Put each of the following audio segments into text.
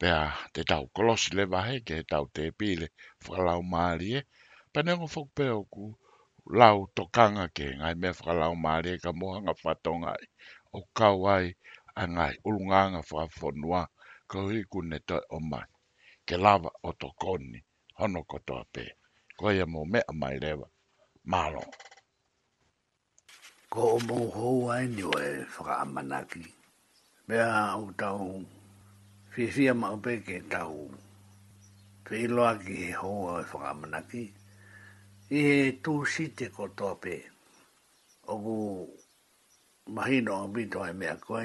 Pea te tau kolosi le vahe ke he tau te pile whakalau mārie, pane ngō whakupē ōku lau tokanga ke ngāi mea whakalau mārie ka mohanga whatonga ai, o kau ai a ngāi urungānga whakafonua kau hī kune toi o mai, ke lawa o to koni hono kotoa pē, koia mō mea mai rewa, mārō. Ko ō mōhou āinio e whakaamanaki, me aha ō tau whiwhia ma upe ke tau whei loa ki he hōu e whakaamanaki, i he tū site ko tō pē, oku mahi noa bito e mea koe,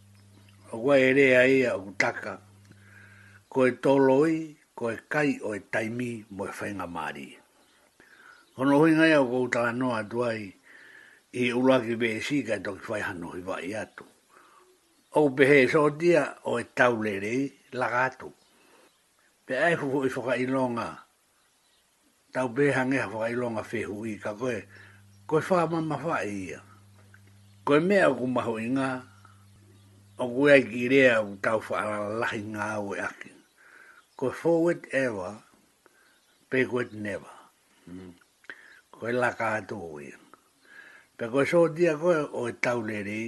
Ko koe e re ai a u taka, ko e toloi, ko e kai o e taimi mo e whainga maari. Ko no hui ngai au ko u taka noa atu ai i Uluaki VC kai toki whai hano hiwa i atu. O u pehe e sotia o e tau rerei, laka atu. Pe ai fu i whakailonga Tau Behangeha Whakailonga Whehu i ka koe Koe wha ma ma wha i ia Koe mea o ku maho i nga O ku ai ki rea o ku tau wha ala lahi nga au e aki Koe forward ever Backward never mm. Koe la ka atu o ia Pe koe sotia koe o e tau le rei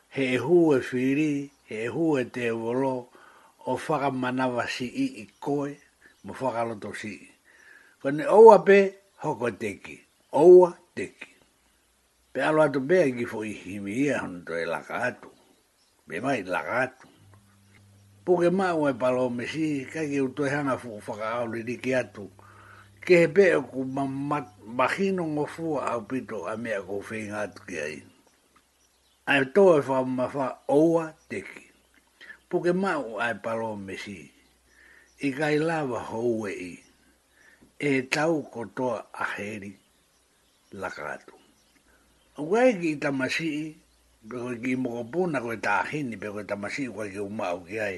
He hū e Whiri, he hū e Te Ewelo, o whakamanawa si i i koe, mo whakaroto si i. Kone oua pe, hoko te ki, oua te ki. Pe alo atu pe a ki fo i himi ia hon to e laka atu. Me mai laka atu. Puke ma ua e palo me si, ka ki u toi hanga fo whakaau li riki atu. Ke he pe o ku ma, ma, ma hino ngofua au pito a mea ko whenga atu ki a i. Ae to e wha ma wha oua teki. Puke ma u ae palo me si. I kai lava hou e i. E he tau ko toa a heri. Laka atu. O koe ai ki i tama si i, pe koe ki i mokopuna koe tahini pe koe tama si i koe ki u ma u ki ai,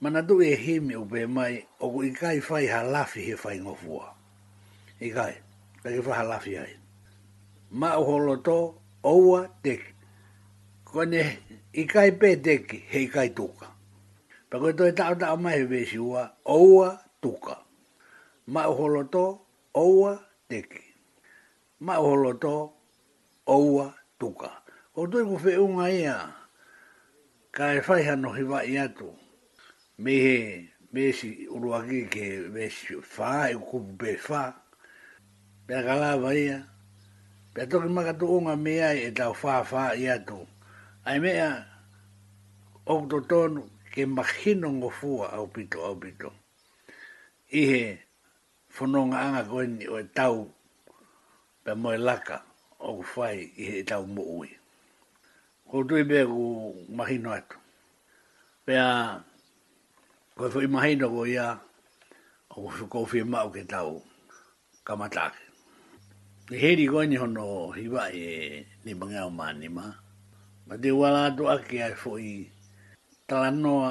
Mana nui e hīmi upe mai, oku i kai whai ha lawhi he whai ngofua. I kai, kai ki wha ha lawhi ai. Ma o holoto, oua, teki. Koe ne, i kai pe teki, he i kai tuka. Pa koe toi tao tao mai he vesi ua, oua, tuka. Ma o holoto, oua, teki. Mai o roto o ua tuka. Ko toi ko wheunga ia ka e whai hano ki wa i atu. Me he besi urua ki ke besi wha e kupu pe wha. Pea ka lawa ia. Pea toki maka tu unga me ai e tau wha wha i atu. Ai mea o kuto tonu ke makino ngofua au pito au pito. I he. Whanonga anga koe ni oe tau pe moe laka oku whai i he tau mo ui. Ko tui pe ku mahino atu. Pea koe fo i mahino ko ia oku whukowhia mau ke tau kamatake. I heri koe ni hono hiwa e ni mangeo ma ni ma. Ma te wala atu ake ai fo i tala noa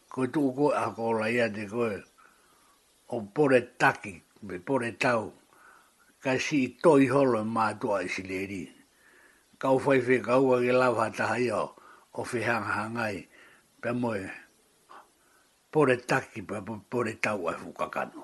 Koe tuku koe a kola ia te koe o pore taki me pore tau kai si i toi holo e mātua i sileri. Kau whai whe kaua ke lau ha taha ia o whe hanga hangai pe moe pore taki pe pore tau ai whukakano.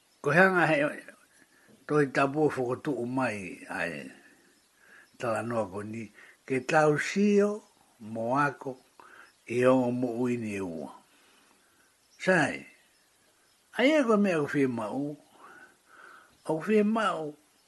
Ko hea ngā he toi tapu e whakatū mai ai Talanoa-Koni, ke Tausio, Moako, i ō Mōuini e ua? Sai, aia koe me aku whē māu, aku whē māu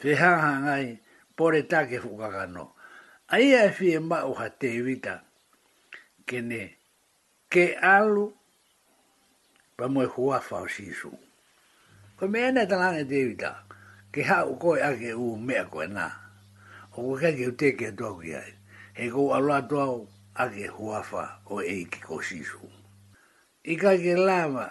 Whe hanga ngai, pore take whukakano. Aia e whi e ma o ha te wita. Ke ne, ke alu, pa moe hua fa o sisu. Koe me ena ta lange te wita, ke ha o koe ake u mea koe na. O koe kake u te ke toa ki ai, he kou alo atu au ake hua fa o e iki ko sisu. Ika ke lava,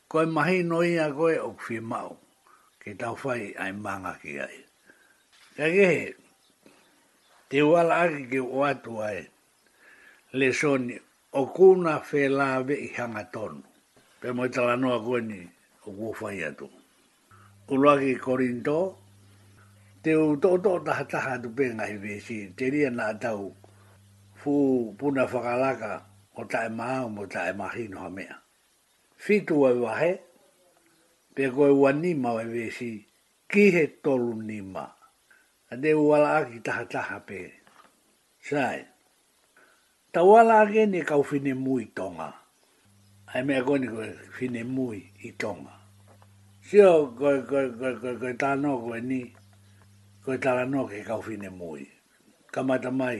Koe mahi no ia koe ok whi mao ke tau whai ai mangaki ai. Ka gehe te uala ake ki o atu ai le soni o kuna whe la ve i hanga tonu. Pe moe tala noa koe ni o kuo whai atu. Urua ki Korinto, te u to to taha taha atu pe ngahi vesi te ria na tau fu puna whakalaka o tae maau mo tae mahi no ha mea. Whitu au a he, te koe ua ni mau e vesi, ki he tolu ni ma. A te uala a ki taha taha pe. Sai. Ta uala a ke ni kau fine mui tonga. Ai mea koe ni koe fine mui i tonga. Sio koe koe koe koe koe ta no koe ni, koe tara no ke kau fine mui. Kamata mai,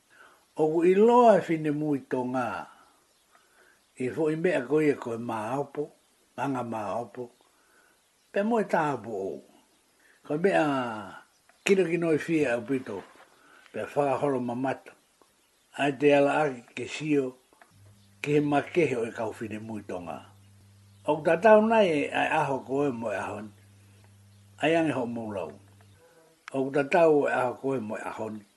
Oku i loa e whine mu i to nga i fo i mea ko ia ko he mahaopo, anga mahaopo, pea mo he tahaopo ou. Ko he mea kinokinowhia au pito pea whakahoro ma mata, ai te ala aki ke sio ki he makehe o e kau whine mu i to nga. Oku tatau nai ai aho ko e mo e ahoni, ai ange ho mou lau. Oku tatau e aho ko e mo e ahoni.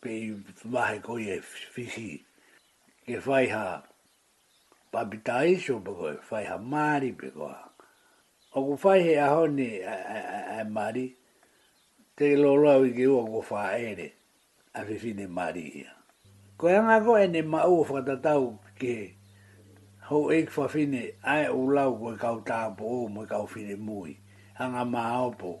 Pe i mahe koe e whiwhi, ke whai ha bapitaiso pe koe, whai ha Maari pe koa. O ku whai he aho ni a Maari, te lolo au i ke ua ko whaere a whiwhi ni Maari ia. Koe anga ko ene ma u whakatatau ki he ho ik whawhine ae u lau koe kau tapo o me kau whiri mui, anga ma aopo,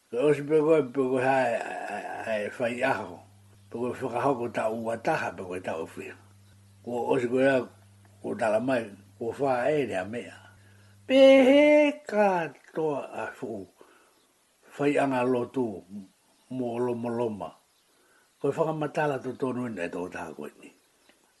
He osi pe koe, pe koe hae e whai aho, pe koe whakahoko ta ua taha, pe koe ta uwhia. Kua osi koe au, kua tara mai, kua wha e rea mea. Pe he katoa a fu, whai anga lotu mo lomoloma, koe whakamatara to tonu ina e to taha koe ni.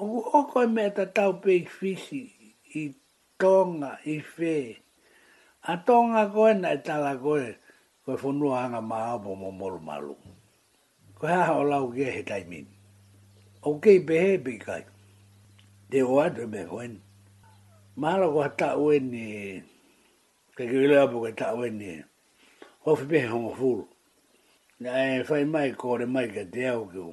Oku hoko me ta tau page fisi i tonga i whe a tonga koe na e tala koe koe whonua hanga maapo mo moru malu koe haha o lau ke he taiming oku kei pehe e piki kai te o atu e me koe ni mahalo ko ha ta ue ni ke ke wile apo ke ta ue ni ho whi pehe hongo fulu na e whai mai kore mai ke te au ke u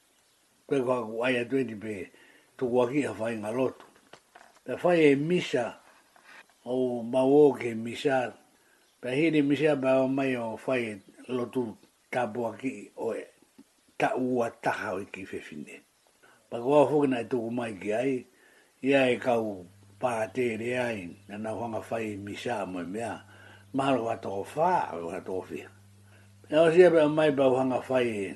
Koe ko aku aia Tweety Be, tuku a ki a whainga lotu. Pea whai e Misa, o mau o ki e Misa, pea hiri Misa pea o mai o whai e lotu tapua ki o e ta ua taha o ki whewhine. Pa ko a whukina e tuku mai ki ai, i a e kau pa tere ai, nana whanga whai e Misa mo e mea, mahalo ha toko wha, o ha toko whiha. Pea o sia pea mai pea whanga whai e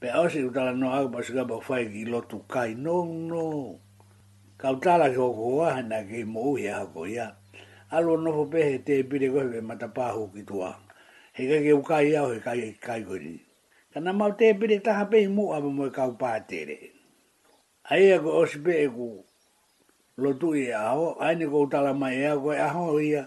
Pea osi uta la no agba siga ba fai ki lo tu kai no no. Ka uta la ki oko wa hana ki mo uhi a hako ia. Alo no fo pehe te pire koe ve matapahu ki tua. He kai ke ukai au he kai kai koe ni. Ka na mau te pire taha pe i mo abo moe kau pa tere. Ai a koe osi pe e ku lo tu i aho, ai ni ko uta la mai e a koe aho ia,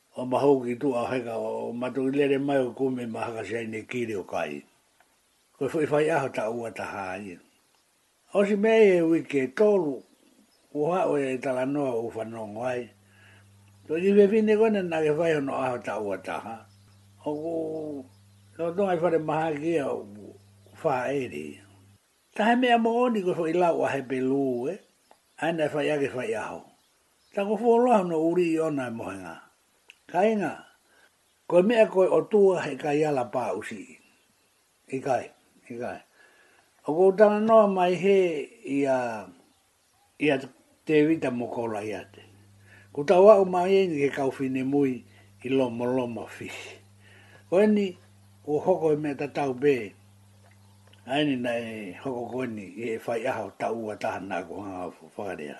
Kua maha au ki tua haika o matou i lere mai au ko me mahakasi ai nei ki reo kai. Koe fo i whai aha ta ua taha ai. Osi me ai he wiki e tolu, ko ha oe e tala noa u whanongo ai. Ko i we fine koe na nage whai hono aha ta ua taha. Oku no tonga i whare maha ki au wha e ri. Tahe mea mo oni koe fo i lau ahe pe lu e, aina e whai ake whai aho. Taku whoroa no uri i ona e mohenga. Kainga, koe mea koe o tua he kaiala pa usi. I kai, i kai. O kou tana noa mai he i a, i a Tevita mo Kolaiate. Ko tau au mai e ni ke kauwhine mui i Lomoloma fish. Koe ni, ua hoko he mea tatau be, ae ni na e hoko koe ni i he whai aha o ta ua tahana aku hanga whakareha.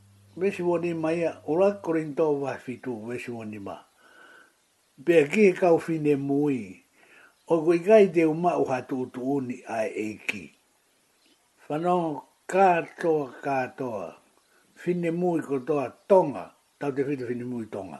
Wesiwoni maia ora korinto wafi tu wesiwoni ma. Pea ki he kau fine mui, o ko ika i te uma o ha tu tu uni ai e ki. Whano ka toa ka toa fine mui ko toa tonga tau te whitu fine mui tonga.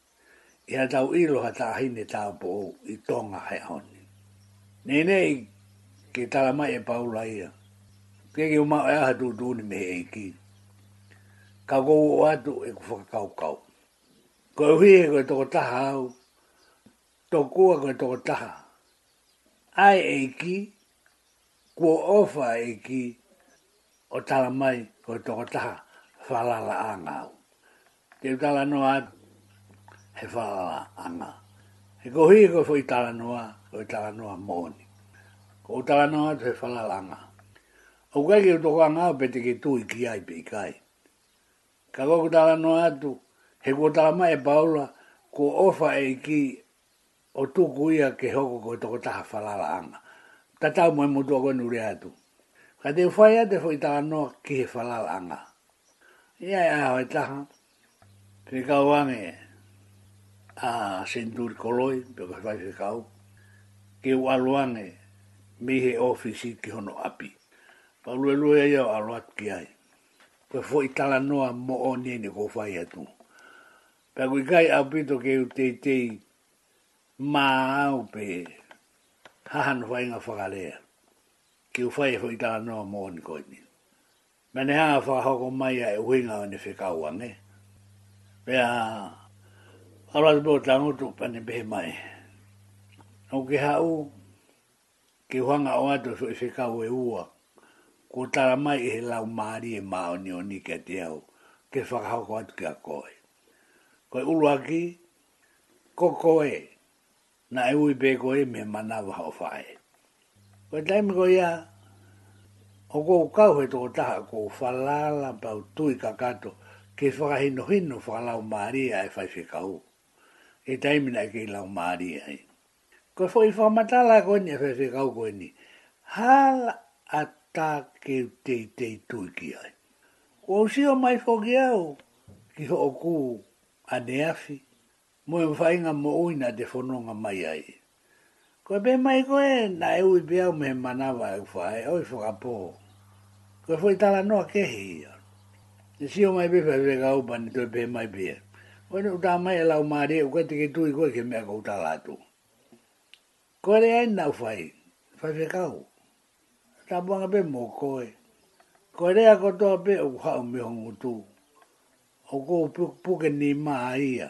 I a tau iloha tahine taopo ou i tonga he aoni. Nei nei ke tala mai e paula ia. Ke ke umau e aha tutuni me he eiki. Ka kou o atu e ku whakakau kau. Ko e uhi e koe toko taha au. Tokua koe toko taha. Ai eiki. Kua owha e ki o tala mai ko toko taha whalala anga au. Te utala noa atu he whalala anga. He kohi e koe whoi tala noa, koe tala noa mooni. Ko utala noa atu he whalala anga. O kai ki o toko anga au pe te ke tui ki ai pe i kai. Ka koe kutala noa atu, he kua tala mai e Paula, kua owha e ki O tuku ia ke hoko ko toko taha whalala anga. Ta tau mai mo tua koe nu rea atu. Ka te whai a te whai taha noa ki he whalala anga. Ia e aho he taha, ke kau ange a Senturi Koloi pe ko he whai ke kau, ke u alo ange me he ofisi ki hono api. Ka lue lue ia o alo atu ki ai. Koe fo i tala noa mo o ni ni ko whai atu. Ka kui kai a Pito kei u teitei ma au pe haha no whainga whakarea ki u whai e whai ta no a moni koi ni. Me ne haha whakahoko mai a e uinga o ne whekau ane. Pe a aras bo tango tu pa ne behe mai. No ke hau Kei whanga o ato so i se kau e ua, kua tara mai i he lau marie maonioni kia te au, kei whakahoko atu ki a koe. Koe uluaki, ko koe, na e ui pe koe me he manawa ho whae. Koe taimi ko ia, o kou kau he toko taha kou whalaala pau tui kakato kei whakahinohino whakalau marie ai whai se kau. Kei taimi na e kei lau marie ai. Koe fo i whamatala koe ni, e whewhi kau koe ni. Hala a ta keu teitei tui ki ai. Kua usio mai fo ki au, ki ho o ku a neafi, mo e mwhainga mo uina te fononga mai ai. Koe pe mai koe, na e ui pe au me he manawa e uwha ai, oi whakapo. Koe fo i tala noa kehi ia. Te sio mai be fa ve ga u ban to be mai be. Ko no ta mai la u ma re u ka te ke tu i ko ke me ko ta la tu. Ko re ai na u fai. Fa ve ka u. Ta bo nga be mo ko e. Ko re a ko to be u ha u me ho ngu tu. O ko pu ke ni ma ia.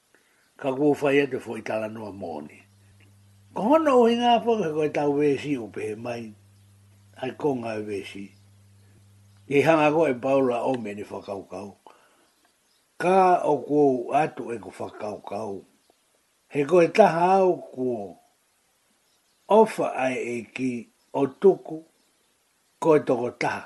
Ka kōwhai atu foʻi tala noa moni. Ko hona ohi nga paka koe tau vesi o pehe mai ai ko ngai vesi. I hanga koe e Paula o meni whakaukau. Ka o kou atu e ko whakaukau. He koe taha au ko ofa ai e ki o tuku koe toko taha.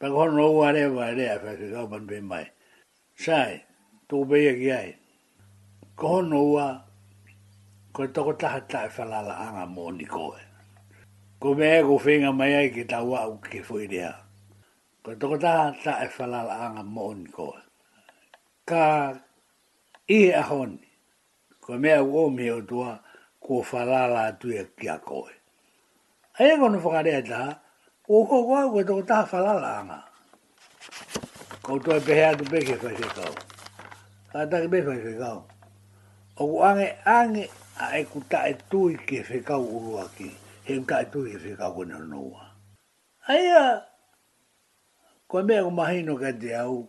Whakahono ua rewa e rea whai ki Kaupan pē mai. Sai, tuku peia ki ai. Ko hono ua, ko toko taha tae whalaala anga moni koe. Ko mea e kowhenga mai ai ki tau au ki Whuirea. Ko toko taha tae whalaala anga moni koe. Ka ihe a Honi. Kua mea u omi o tua, Kua whalala atu ia ki a koe. Aia kono whakarea te ha, Kua uko koe au koe toko taha whalala anga. Koutou e pehe atu peke whai whai kau. Kātaki me whai whai kau. Oku ange ange a e ku tae tui ke whai kau urua ki. He ku tae tui ke whai kau kone hono ua. Aia, kua mea ku mahino kati au,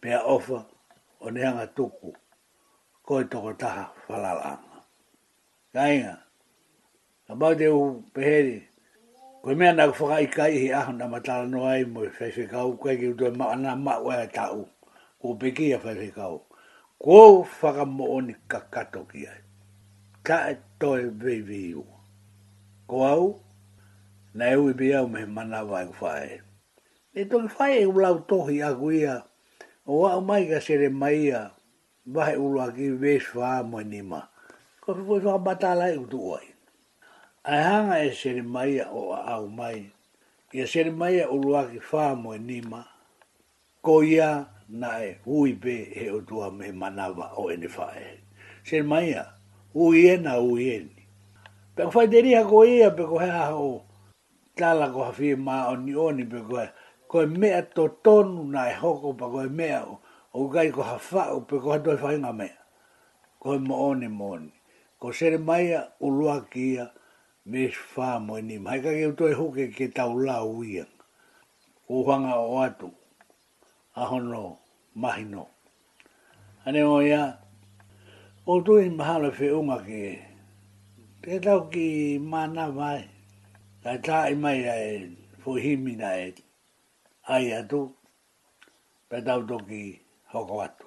Pea ofa, o ne anga tuku, koi toko taha whalalanga. Ka inga, ka mau te uhu peheri, koe mea naku whakaikai he aho na matara noa ai mo e whaiwhekau koe ki utu e ma ana ma ue a ta u, ko peki a whaiwhekau, kou whakamooni ka kato ki ai. Tae toi veivihi u. Ko au, na e ui be au me he manawa e whae. E toki whai e ulau tohi aku ia, o au mai ka sere mai ia, wahe ulua ki West wha moe ni ma. Ko whi koe whakamatalae utu oe. Ae hanga e sere mai ia o a au mai, ia sere mai ia ulua ki wha moe ni ma, ko ia nae hui pe he utua me manawa o ene wha e. Sere mai ia, hui e na hui e ni. Pe ko whai te riha ko ia pe ko he aha o Tala ko hawhi ma oni oni pe koe, koe mea to tonu na e hoko pa koe mea o, o kai ko hawhau pe koha toi whainga mea. Koe mo oni mo oni. Ko Seremaia u Loakia me Sfa mo Enim, hai kake u toi hoke ke tau la uienga. Ko whanga o atu. a hono mahi no. Ane o ia, o tu i mahalo whi unga ki e. Te tau ki mana vai, kai ta i mai a e fo himina e. Ai a tu, pe tau toki hoko atu.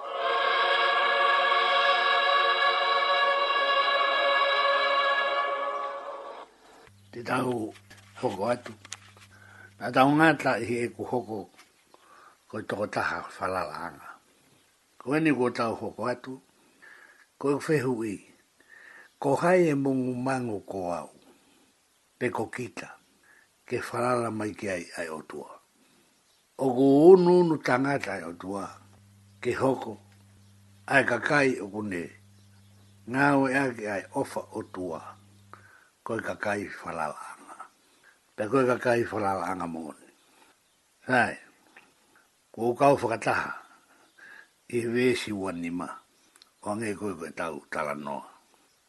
Te tahu hoko atu. Na tau ngata i he ku hoko ko i toko taha whalala anga. Ko eni ko tau hoko atu, ko i whehu i, ko hai e mungu mangu ko au. peko kita, ke wharara mai ki ai ai o tua. O ko unu unu tangata ai o tua, ke hoko, ai ka kai o ko ne, nga oe ake ai ofa o tua, koe ka kai wharara anga. Pea koe ka kai wharara anga moni. Sae, ko o kau whakataha, i he vesi wanima, o ange koe koe tau tara noa.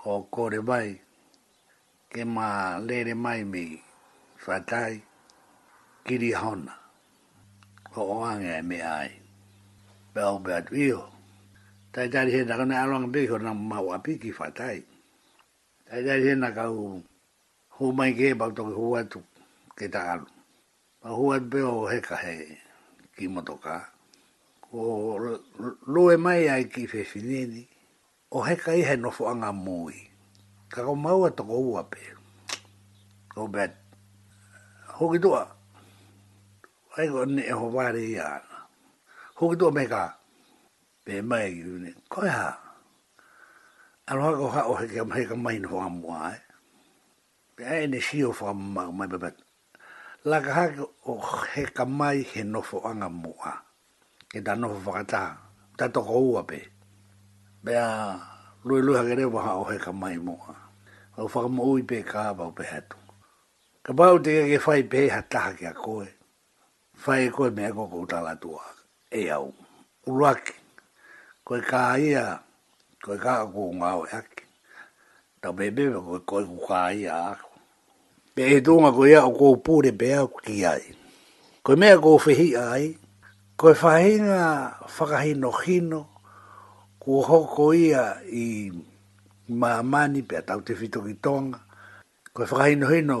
Ko kore mai, ke ma rere mai mi Fatai, kiri hona, ko oange me ai. Pe ope atu iho, tai tari hena ka ne aroang be iho na mau api ki Fatai. Tai tari hena ka u hu mai ke pa toki hu atu ke ta aru. Pa hu atu pe o heka he ki motoka. Ko lue mai ai ki Fefineni, O Hekai he nofo a nga Mooi. Ka ko maua toko uape. Ko Bat. Hoki toa. Ai ko ne e ho ware i ana. Hoki toa me ka. Pe mai ki ne. Koe ha. Aroha ko ha o he ka mai nofo a mua ai. Pea e ne si o fa ma ma ba ba. La ka ha o he ka mai he no fo anga mo a. Ke ta no fo ka ta. Ta to ko ua pe. Pea lue lue ha ke rewa ha o he ka mai mo a. O fa mo ui pe ka ba o pe hatu. Ka ba o te ke fai pe ha ta ha ke a koe. Whai koe me ako ko tau atua e au. Uluaki, koe ka ia, koe ka ako o nga oe aki. Tau pepeve koe, koe ku ka ia a ako. Te e tonga koe ia o kou pure pe au ki ai. Koe mea ko whehia ai, koe whahinga whakahino hino ku hoko ia i Mamani pea tau te whito ki tonga, koe whakahino hino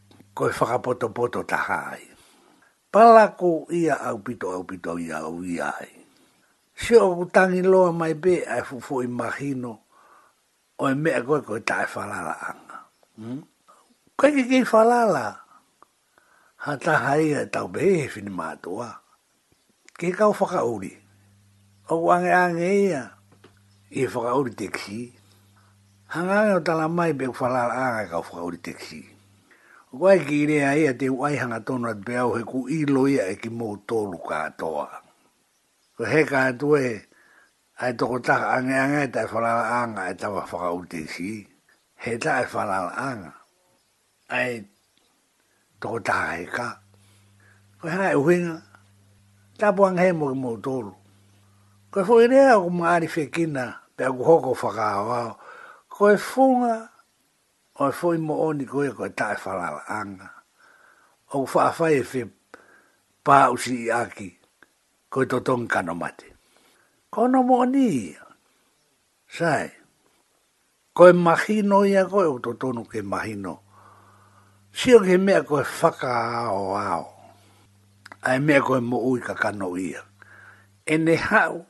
Koe whakapotopoto taha ai. Palako i a au pito au pito i a au i a ai. Sio oku tangi loa mai be ai fu fo i mahino o e mea koe koe tae whalala anga. Hm? Koe ke kei whalala ha taha ia e tau be he whini matoa. Kei kau whakauri. Kau angeange ia i whakauri tekisi. Hanga ange o tala mai pe whalaala anga i kau whakauri tekisi. Wai ki re a ia te waihanga tonu at pe au he ku ilo ia e ki mou tolu katoa. Ko he katoe ai toko taka angeange tae whalaala anga e tawa whakauri tekisi, he tae whalaala anga. Ai toko taha he ka. Koe hara e uhinga. Tapu anga he moki mo tolu. Koe fo irea o maari fekina pe aku hoko whakao ao. Koe funga o e fo imo oni koe koe tae whalala anga. O ku whaafai e fe pa usi i aki. Koe to tong kano mate. Kono mo oni ia. Sae. Ko e mahino ia koe o to tonu ke mahino. Sio ke mea koe whakaao ao. Ae mea koe mo ui ka kano ia. Ene hau,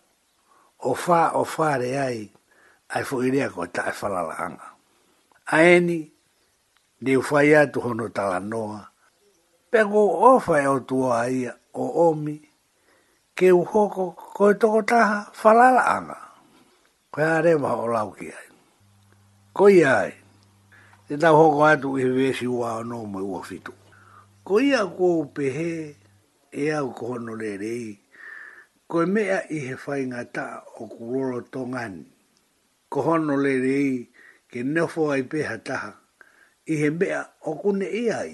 o wha o whare ai, ae fo i rea koe tae whalala anga. Aeni, niu whai atu hono tala noa. Pea ko o whai o tua a ia, o omi, Ke uho ko koe toko taha wharara ana, koe a rewa o lau ki ai. Ko ia ai, te tau hoko atu i he wesi ua ono me ua fitu. Ko ia kou pehe e au ko hono rerei, koe mea i he whainga ta o ku roro tonga ni, ko hono rerei ke nofo ai peha taha, i he mea o kune i ai,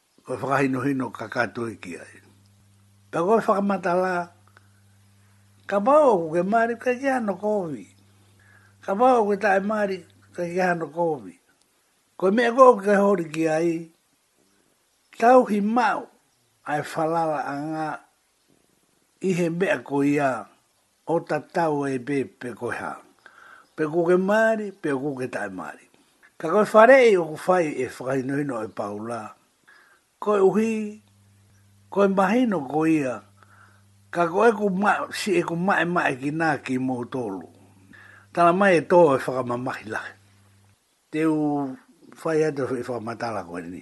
koe whakahinohino ka katuhiki ai. Pea koe whakamata la, ka pau oku ke mari ka ki ano kovi. Ka pau oku ke tae mari ka ki ano kovi. Koe mea koe oku ke hori ki ai, tau ki mau ai whalala a nga i he mea ko ia O ta tau e be pe koe ha. Pe ko ke maari, pe ko ke tae maari. Ka koe wharei o ku whai e whakahinohino e Pau la. Koe uhi, koe mahino ko ia, ka koe ku ma, si e ku mae mae ki na ki mo tolu. Tana mai e to e whakamamahi lahi. Te u whai atu e whakamatala koe ni.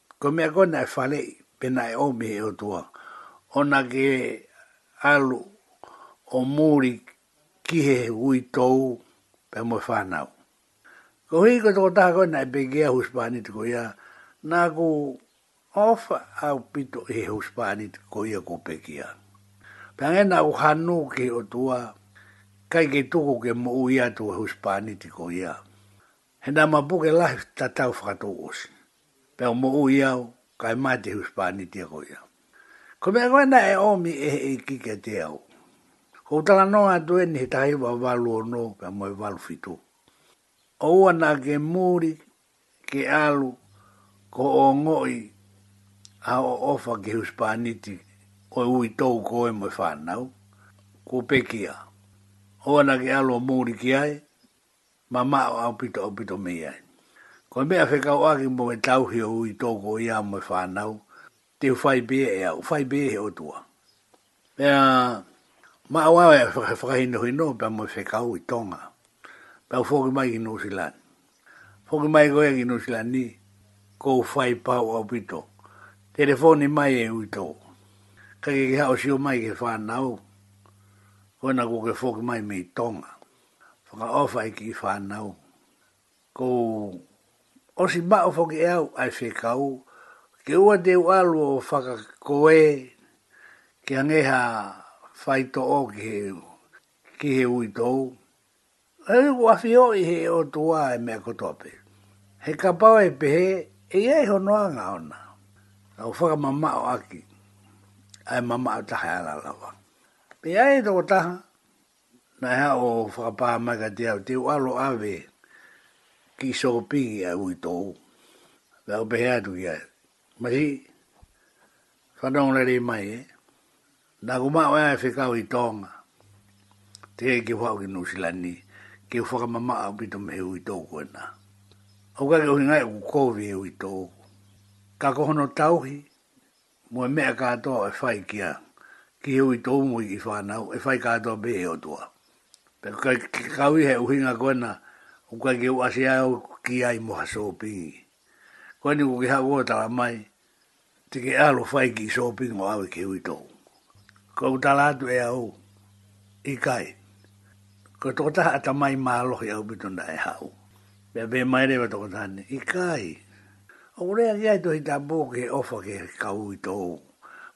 Ko mea kona e whare i, pena e omi e o toa, ona ke alu o muri ki he hui tou pe moe whanau. Ko hui ko toko taha kona e peke a Huspanit ko ia, na ku ofa au pito i he Huspanit ko ia ko Pekia. Pe angena ku hanu ki he o toa, kai ke tuku ke mo ui atu a Huspanit ko ia. He na mapu ke lahi ta tau whakato osi. Pea o moʻu i au, ka e maite Huspanitia ko ia. Ko mea koe na e omi e he iki ke te au. Ko utala noa atu eni he tahi wa walu ono pea mo e walu fitu. O ua na ke muri, ke alu, ko o ngoi, a o ofa ke Huspaniti, o e ui tou koe mo e whanau, ko Pekia. O ua na ke alu o muri ki ai, Mamao au pito au pito me ia. Ko e mea whekau ake mo e tauhi o ui toko i a moe whanau, te u whai be e au, whai be he otua. Pea ma au e whakahino hino pea moe whekau i tonga. Pea u whoki mai ki Nusilan. Whoki mai koe ki Nusilan ni, ko u whai pau au pito. Telefoni mai e ui toko. Kake ke hao sio mai ke whanau, koe na koke whoki mai me i tonga. Whakawhai ki whanau. Ko Osi Ma'u whoki e au ai whekau, ke ua te ua alua o whaka ko e, ki a ngeha whai to o ki he, ki he ui tou. E ui kua whio i he o tua e mea ko tope. He kapau e pehe, e ia i honoa nga ona. Ka o whaka mamao aki, ai mamao taha e ala lawa. Pe ai e toko taha, Na hea o whakapā mai ka te au teu alo awe ki sopi ki a ui tou. Na ko pehea atu ki ai. Masi, whanong rarei mai e. Na ko mao ea e whekau i tonga. Te e ki whao ki Nusilani, ki u whakamama au pito me he ui tou koe na. Au ka ke uhi ngai ku kovi e ui tou. Ka kohono tauhi, Mua mea katoa e whai kia, ki hui to umui ki whanau, e whai katoa be he otua. Pe kai ki kau i he uhinga koe na, u kai ki u asi ai au ki ai mo ha sopingi. Koe ni ku ki ha koe tala mai, ti ke alo whai ki soping o au i ki hui to. Koe u tala atu e au, i kai. Koe to taha ata mai ma alohi au bitona e ha u. Mea pē mai rewa toko tāne, I kai! Oko rea ki ai to hi tāpō ki he ofa ki he kahu i to ō.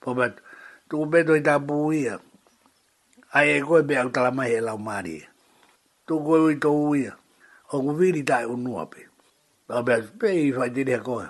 Pobat, Tuku pē to hi tāpō ia, Ai e koe pē aku tala mai he lau mārie. Tuku koe ui to uia, Oku whiri tae unua pē. Pobat, Pē i whai tiriha koe,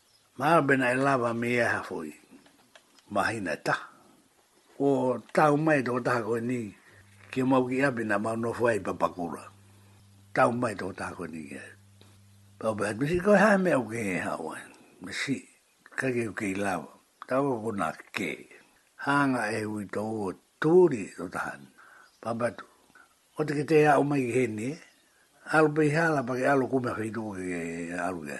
Mārabena e lawa me e aha whoi. Mahina ta. Ko tau mai tō taha koe ni ki mau ki api na mau no whai pa pakura. Tau mai tō taha koe ni kia. Pau beha tusi koe hae me au ke e hawa. Mesi ka ke uke i lawa. Tau ko kona ke. Hanga e hui tō o tūri tō taha. Pau beha tu. O te ke te hea o mai ki he ni. Alu pei hala pa ke alu kumea whi tō ke alu kia.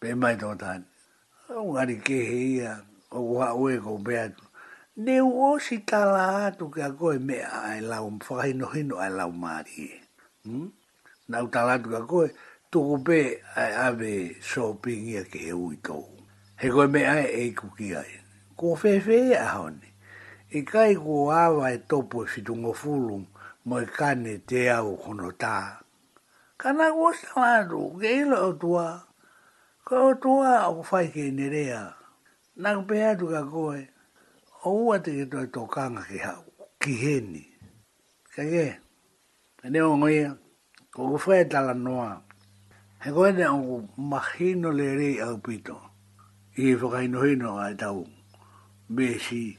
Pei mai tō tāne. Engari kē he ia o wā oe ko mea atu, Ne uosi tā lā atu ki a koe me I lau whakahinohino I lau mārie. Hm? Nau tā lā atu ki a koe, Tuku pē I awe sōpīngia ki he ui tōu. He koe me I e ikuki ai. Kua whēwhē ia e Haone. I kai kua āwai topo e whitungafulu moe kāne te au hono tā Kana kua sanga atu ke ilo o tua, koe o tua o whai kei nerea, na ka peha atu ka koe, o ua te ke toi to kanga ki hau, ki heni. Ka ke, ne o ngoia, ko ku whea tala noa, he koe ne o ku mahino le rei au pito, i whakaino hino ai tau, me si,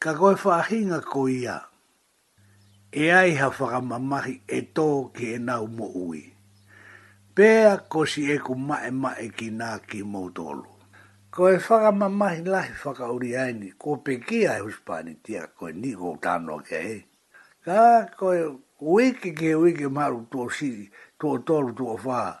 Ka kowhaahinga ko ia. E ai ha whakamamahi e to ki enau mo ui. Pea ko si eku maemae ki na ki mou tolu. Ko e whakamamahi lahi whakauri ai ni ko peki ai huspanitia koe ni ko tanoa ke ai. Ka ko wiki ki wiki maru to si, to tolu to wha,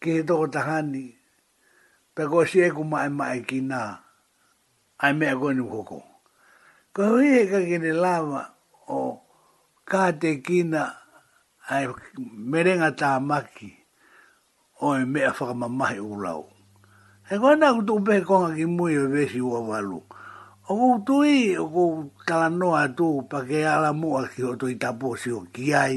Ki he toko tahani, pea kua si eku mae mae ki na, ai mea koe nu koko. Ko he hui he kakere lawa o Ka te kina ai merenga ta maki o e mea whakamamahi u rau. He koe na ku tu pehe konga ki mui o vesi ua walu. O ku tui o ku talanoa tu pake ala mua ki ho tui taposi o ki ai.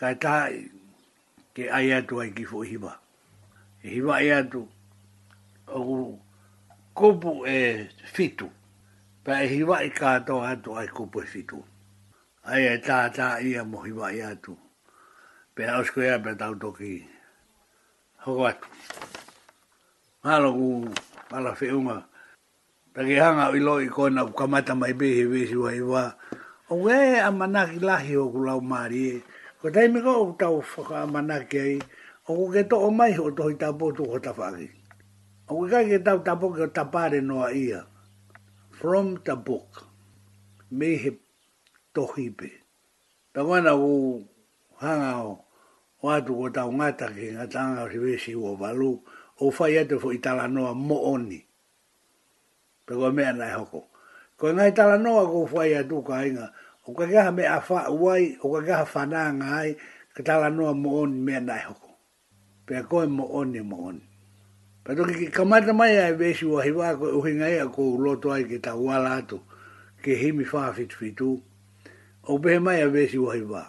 Kai tā i ke ai atu ai ki fō hiwa. E hiwa e atu o ku kupu e fitu. Pea e hiwa i kātoa atu ai kupu e fitu. Ai e tā tā ia mo hiwa i atu. Pea osko ia pea tau toki hoko atu. Ngā loku ala whiunga. Takehanga i lo i koina ku kamata mai be he be si wai wa o we a manaki lahi o ku lau mari e ko tai me ko ta o faka a manaki ai o ko ke to o mai ho to i ta bo tu ho ta fa ki o ku kai ke ta ta bo ke ta pare no a ia from the book me he to hi be ta wana ku hanga o o atu ko ta o ngata ki ngata nga si be si o valu o fai atu fo i ta la no a mo oni Pea kua mea ana e Hoko, Koe Ngāi Talanoa kua whai a Tūkāinga, o ka kaha me awha ua ai, o ka kaha whanaanga ai, ka Talanoa mo oni mea ana e Hoko, Pea koe mo oni mo oni. Ka toki ki kamata mai a Evesu wahi wā kua uhinga ia kua loto ai ki ta uala atu ki Himi whāwhitwhitū, o pehe mai a Evesu wahi wā,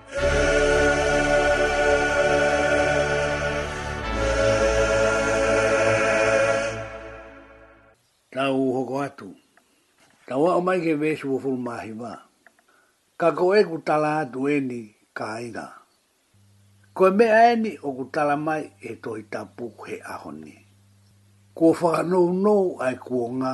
Tāu hoko atu. Ka wao mai ke Vesu wa fulu mahi wa. Ka ko e ku tala atu e ni ka ina. Ko e mea e ni o ku tala mai he tohi tapu he ahoni. Kua whakanou nou ai kuo nga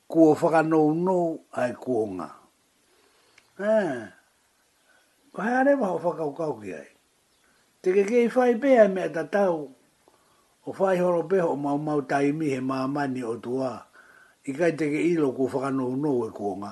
Kua whakanounou ai ko nga. Aa, ko haere waho whakaokauki ai. Te keke i whai pea e mea tatau, o whai horopeho o maumau taimi he maamani o tua, i kai teke ilo kua whakanounou e ko nga.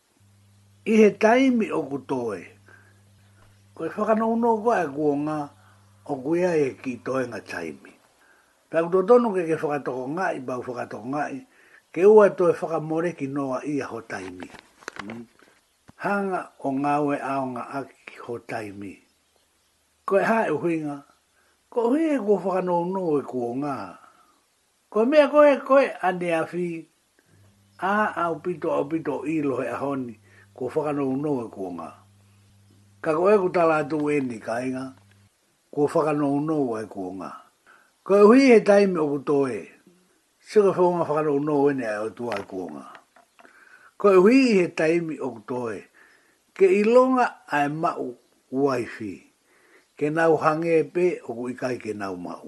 I he taimi oku toe. Koe whakanounouku a e kuonga, o kuia e ki toenga taimi. Takuto tonu ke ke whakatoko ngai, bau whakatoko ngai, ke ua toe whakamoreki noa ia ho taimi. Hanga o ngaue aonga aki ho taimi. Koe hae uhuinga, ko hui e kuo whakanounouku o nga. Kua mea koe, koe a Neafi, a au pito, au pito i lohe a Honi, kua whakanohu nou e kua nga. Ka koe ku tala atu enei kainga, kua whakanohu nou ai kua nga. Kua uhi he taimi o ku to e, sio ka whaunga whakanohu nou enei ai o tua ai kua nga. Kua uhi i he taimi o ku to e, ke ilonga ai mau ku waifi, ke nau hange pe o ku ikai ke nau mau.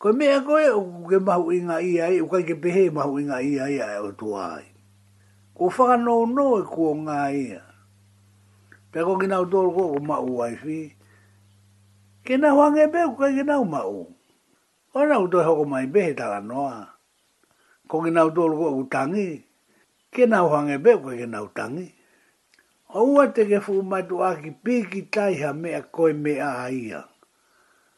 Kua mea koe, ke mahu i nga i ai, ukai ke pehe i mahu i nga i ai a o tua ai. Kua whakanoo noo e kua nga ia. Pea ko kina o tua roko ko ma u waifi. Ke na hua nge be ukai ke na u ma u. Kua na u toi hoko mai be he tala noa. Ko kina o tua roko ku tangi. Ke na hua nge be ukai ke na u tangi. O ua te ke fu matu a ki pi ki tai ha mea koe me a ia.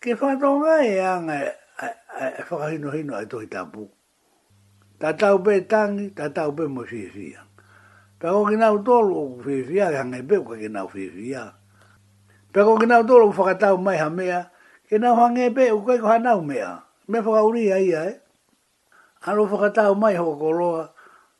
Kia whātonga e ānga e whakahinohino ai Tohi Tāpū, tā Taupē Tangi, tā Taupē moe Whiwhia. Pea ko Kinau Tolu oku whiwhia, he hanga i peu ka Kinau Whiwhia. Pea ko Kinau Tolu oku whakatau mai ha mea, Kinau hanga i peu kai ko Hanau mea, me whakaurīhia ia e. Aro whakatau mai ho ko Roa,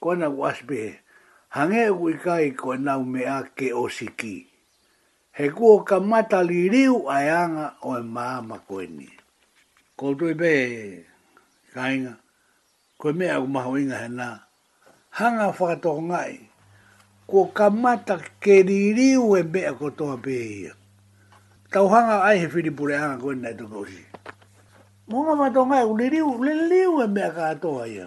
Koina ko Asbehe. Hange aku i kai koe nau me ake osi ki. He kuo ka mata li riu ae anga oe maa ma koe ni. Ko Doibe e kainga, Koe me aku maha o inga he na. Hanga whakatoko ngai, kuo ka mata ke li riu e mea ko toa pehia. Tau hanga ai he whiripure anga koe nei toke osi. Mo nga whakatoko ngai ku li riu, li riu e mea ka toa ia.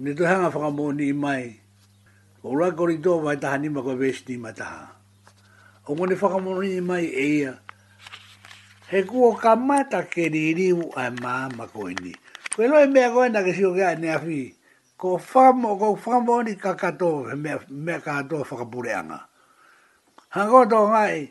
Ni to hanga whakamoni i mai. Ko Rua Kori to vai taha ni ma ko Vesti ma taha. O ngoni whakamoni i mai e ia. He kuo ka mata ke ri ri u ai ma ma ko ini. Ko ilo e mea koe na ke sio ke ai ni a fi. Ko whakamo, ko whakamoni ka kato he mea, mea ka to whakapure anga. Hanga to ngai,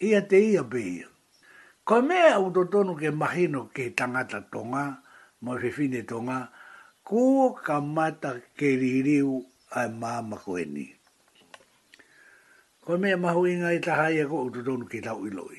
Ia te ia be ia. Ko me au to tonu ke mahi no ke tangata tonga, mo whiwhine tonga, ko ka mata ke ririu ai mama ko e ni. Ko me mahu inga i taha ia ko u to tonu ke tau i loi.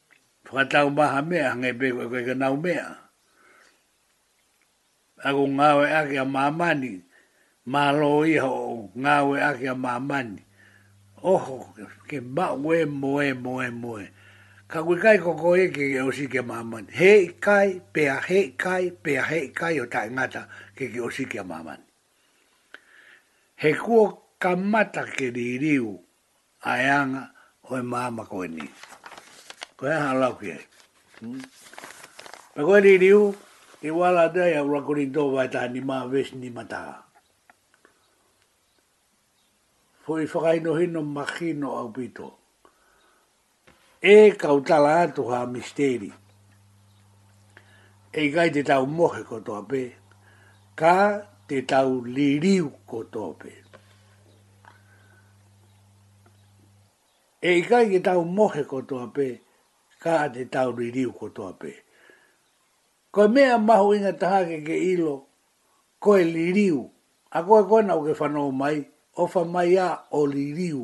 Whakatau maha me a hange pē koe koe ka nau mea. Ako ngawe ake a mamani, ma lo iho ngawe ake a mamani. Oho ke maue moe moe moe. Ka kui kai ko ko e ke o si ke mamani. He i kai, pe a he i kai, pe a he i kai o tae ngata ke ke o si ke mamani. He kuo ka mata ke ririu Ae anga, hoi māma koe ni. Koe aha lau ki ai. Hum. Na koe ri riu, i wala te ai a ura kori tō vai taha ni mā ves ni mataha. Fo i whakaino hino makino au pito. E kau tala atu ha misteri. E kai te tau mohe ko toa pe, ka te tau liriu ko toa pe. E kai te tau mohe ko toa pe, ka te tau liriu ko toa pe. Ko mea mahu inga taha ke ke ilo, ko e liriu, a koe koe na o ke whanau mai, o wha mai a o liriu.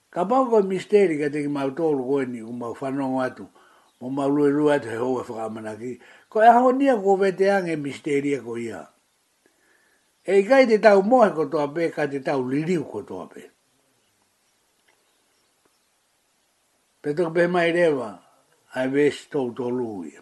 Ka pau koe Misteri kia teki mau tōru koini ko mau whanonga atu mo mau ruerue atu he hou e whakamanaki koe ahonia ko Weteang e Misteri e ko ia e i kai te tau mohe ko toa pe ka te tau ririu ko toa pe pe toki pe mai rewa I vest tou tolu ia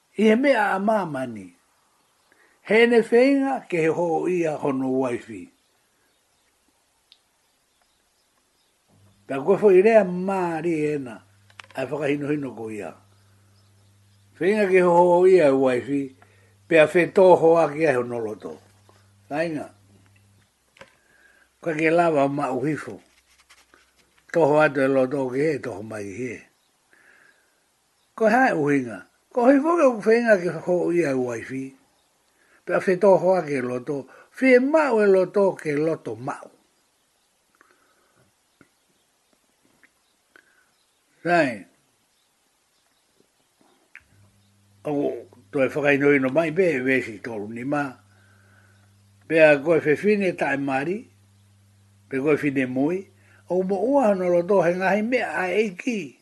I he mea a Māmā nei. He ene wheinga ke he ho o ia hono waiwhi. Pea koe fo i rea mā ri ena, ai whakahinohino ko ia. Wheinga ke ho o ia e waiwhi, pea whe tō ho ake ai hono loto. Kainga. Koe ke lawa o mā uhifo. Tō ho ato e loto ke he, tō ho mai he. Ko hea u hinga? Ko hui foki oku whenga ki whakoo ia u waifi. Pea whe to hoa ke loto, whe mau e loto ke loto mau. Rai. Ako to e whakaino ino mai be vesi toru ni ma. Pea koe whe fine tae mari, pe koe fine mui, o mo ua hono loto he ngahi mea a eiki.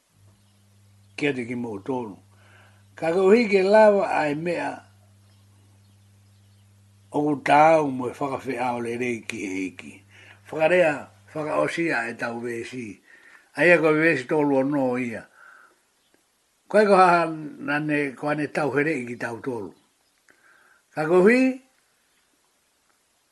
Kia te kimo tonu. Ka kauhike lawa ae mea oku taau moe whakawheao rerei ki he hiki. Whakarea, whakaosia e tau wesi. Aia koe wesi tolu ono ia. Koe ko haha nane ko ane tau herei ki tau tolu. Ka kauhi,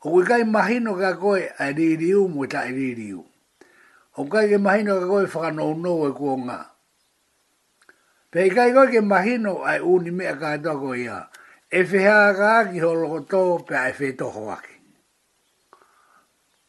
Ko koe kai mahino ka koe ai ririu mo ta ririu. Ko kai ke mahino ka koe whaka no no e ko nga. Pe kai koe ke mahino ai uni mea ka to ko ia. E wheha ka ki ho loko to pe ai whe to ho aki.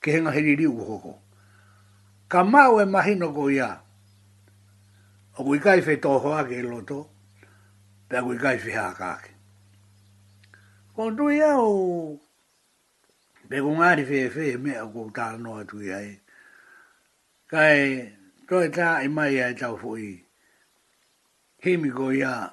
Ki hinga he riri ua hoko. Ka mau e mahi noko ia. O kui kai whe toho ake i loto, pea kui kai whe haka ake. Ko tu ia o pe ko ngari whe whe me a ko ta no atu ia e. Kai toi ta i mai ai tau fo i. Himi ko ia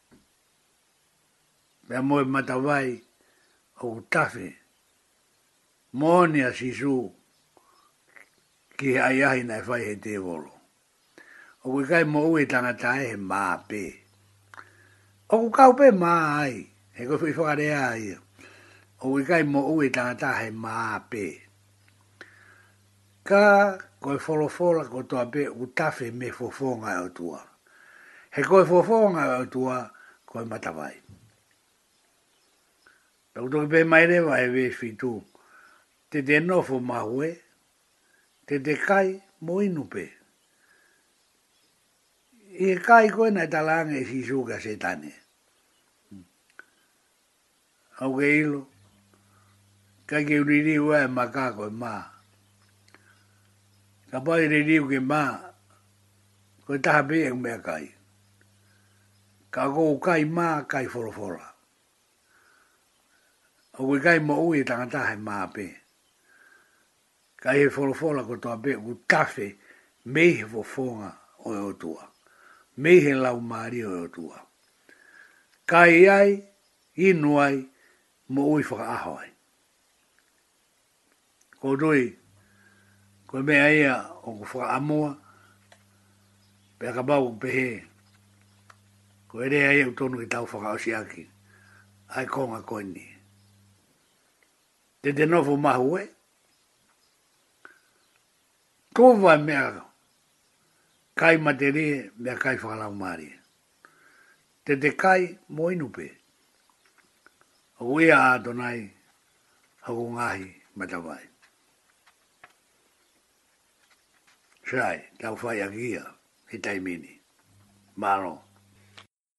Mea moe matawai o Tafe moni a Sisu ki he aiahina e whai hei teworo. O kui kai mo ue tangata ai he maa pe. O ku kau pe maa ai, he koe whi whakarea ai. O kui kai mo ue tangata he maa pe. Ka, koe whorowhora ko toa be u tawhe me fofo nga au tua. He koe fofo nga au tua, koe matawai. Toku toki be mai rewa he we fi tu, te te no fo mahue, te te kai mo inu pe. I he kai koe na i tala ange i si su ka se tane. Hauke Ilo, Kai ki ririu ae ma ka koe ma. Ka pai ririu ki ma, koe taha pi e mea kai. Ka ko kai ma, kai forofora. O koe kai mo ui tangata hai ma pe. Ka he whorowhora ko tō Abet u tawhe mei he whowhonga o e otua, mei he lau mārie o e otua. Kai ai, inu ai, mo ui whakaaho ai. Ko Rui, koe mea ia o ku whakaamua, pea ka mau pehe, koe rea ia u tonu ki tau whakaosi aki, ai konga koe ni. Te Te Noho Mahue, Kōwhai mea kai materie mea kai whakarau mārie. Te Te Kai mō Inupe, Ako ia a Atonai, ako Ngāhi Matawai. Shai, tau whai a kia, he taimini. Maro.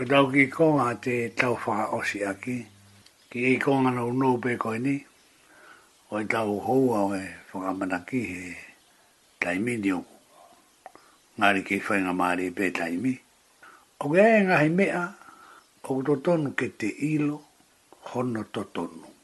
Ko tau ki konga te tau whakaosi aki, ki i konga nou nou pe koe ni, oi tau hou au e whakamana ki he taimi ni oku. Ngari kei whainga marie pe taimi. O ke ae ngahi mea, oku to tonu ke te ilo, hono to tonu.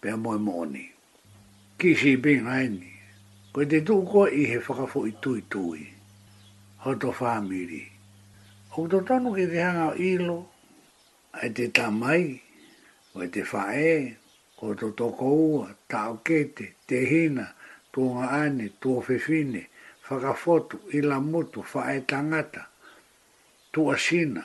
Pea moe moni. Kisi behind me. Koi te tuku koe i he whakafo i tuitui. Hau to whamiri. Hoki to tonu ki te hanga o ilo. Ai te tamai. Wai te whae. Ko to tokoua, taokete, te hina, tuo nga ane, tuo whewhine, whakafotu, ila mutu, whae tangata, tua sina.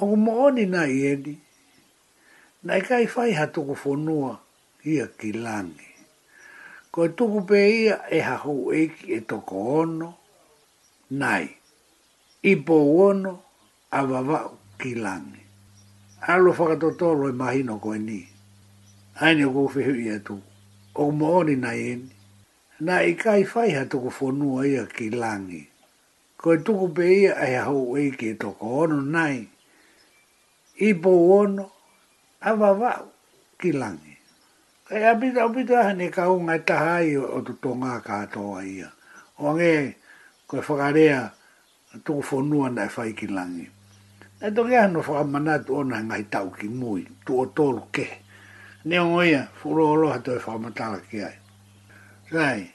Oku mooni na ieni, Nai kai whai ha toku whonua ia ki langi. Ko e tuku pe ia e ha hou eiki e tokoono, nai, i pouono a vavau ki langi. Alo whakatotoro e mahino koe ni. Aini o kou whihu ia tu. Oku mooni na ieni, Nai kai whai ha toku whonua ia ki langi. Kua tuku pe ia e Hauʻei ki toko ono nai i pou ono a wawau ki langi. Kei a pitaopita hane ka unga e taha ai o to tonga ka to ai ia, O ange koe whakarea toku whonua na e whai ki langi. Na to ke ano whakamana atu ona he ngahi tau ki mui, tuotolu ke. Neongo ia, Furooloha to e whakamatala ki ai. Rae.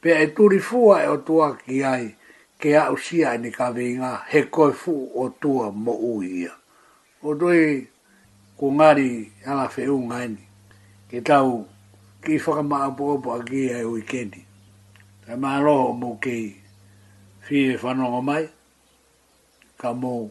Pea e turi fua e o tua ki ai ke a Usia e ni ka vinga, he koe fu o tua mo Uia. O doi ko ngari ala fe unga eni, ke tau ki whakamaapoapo a Gia e ui keni. Kai maaloho mo kei fie whanonga mai, ka mo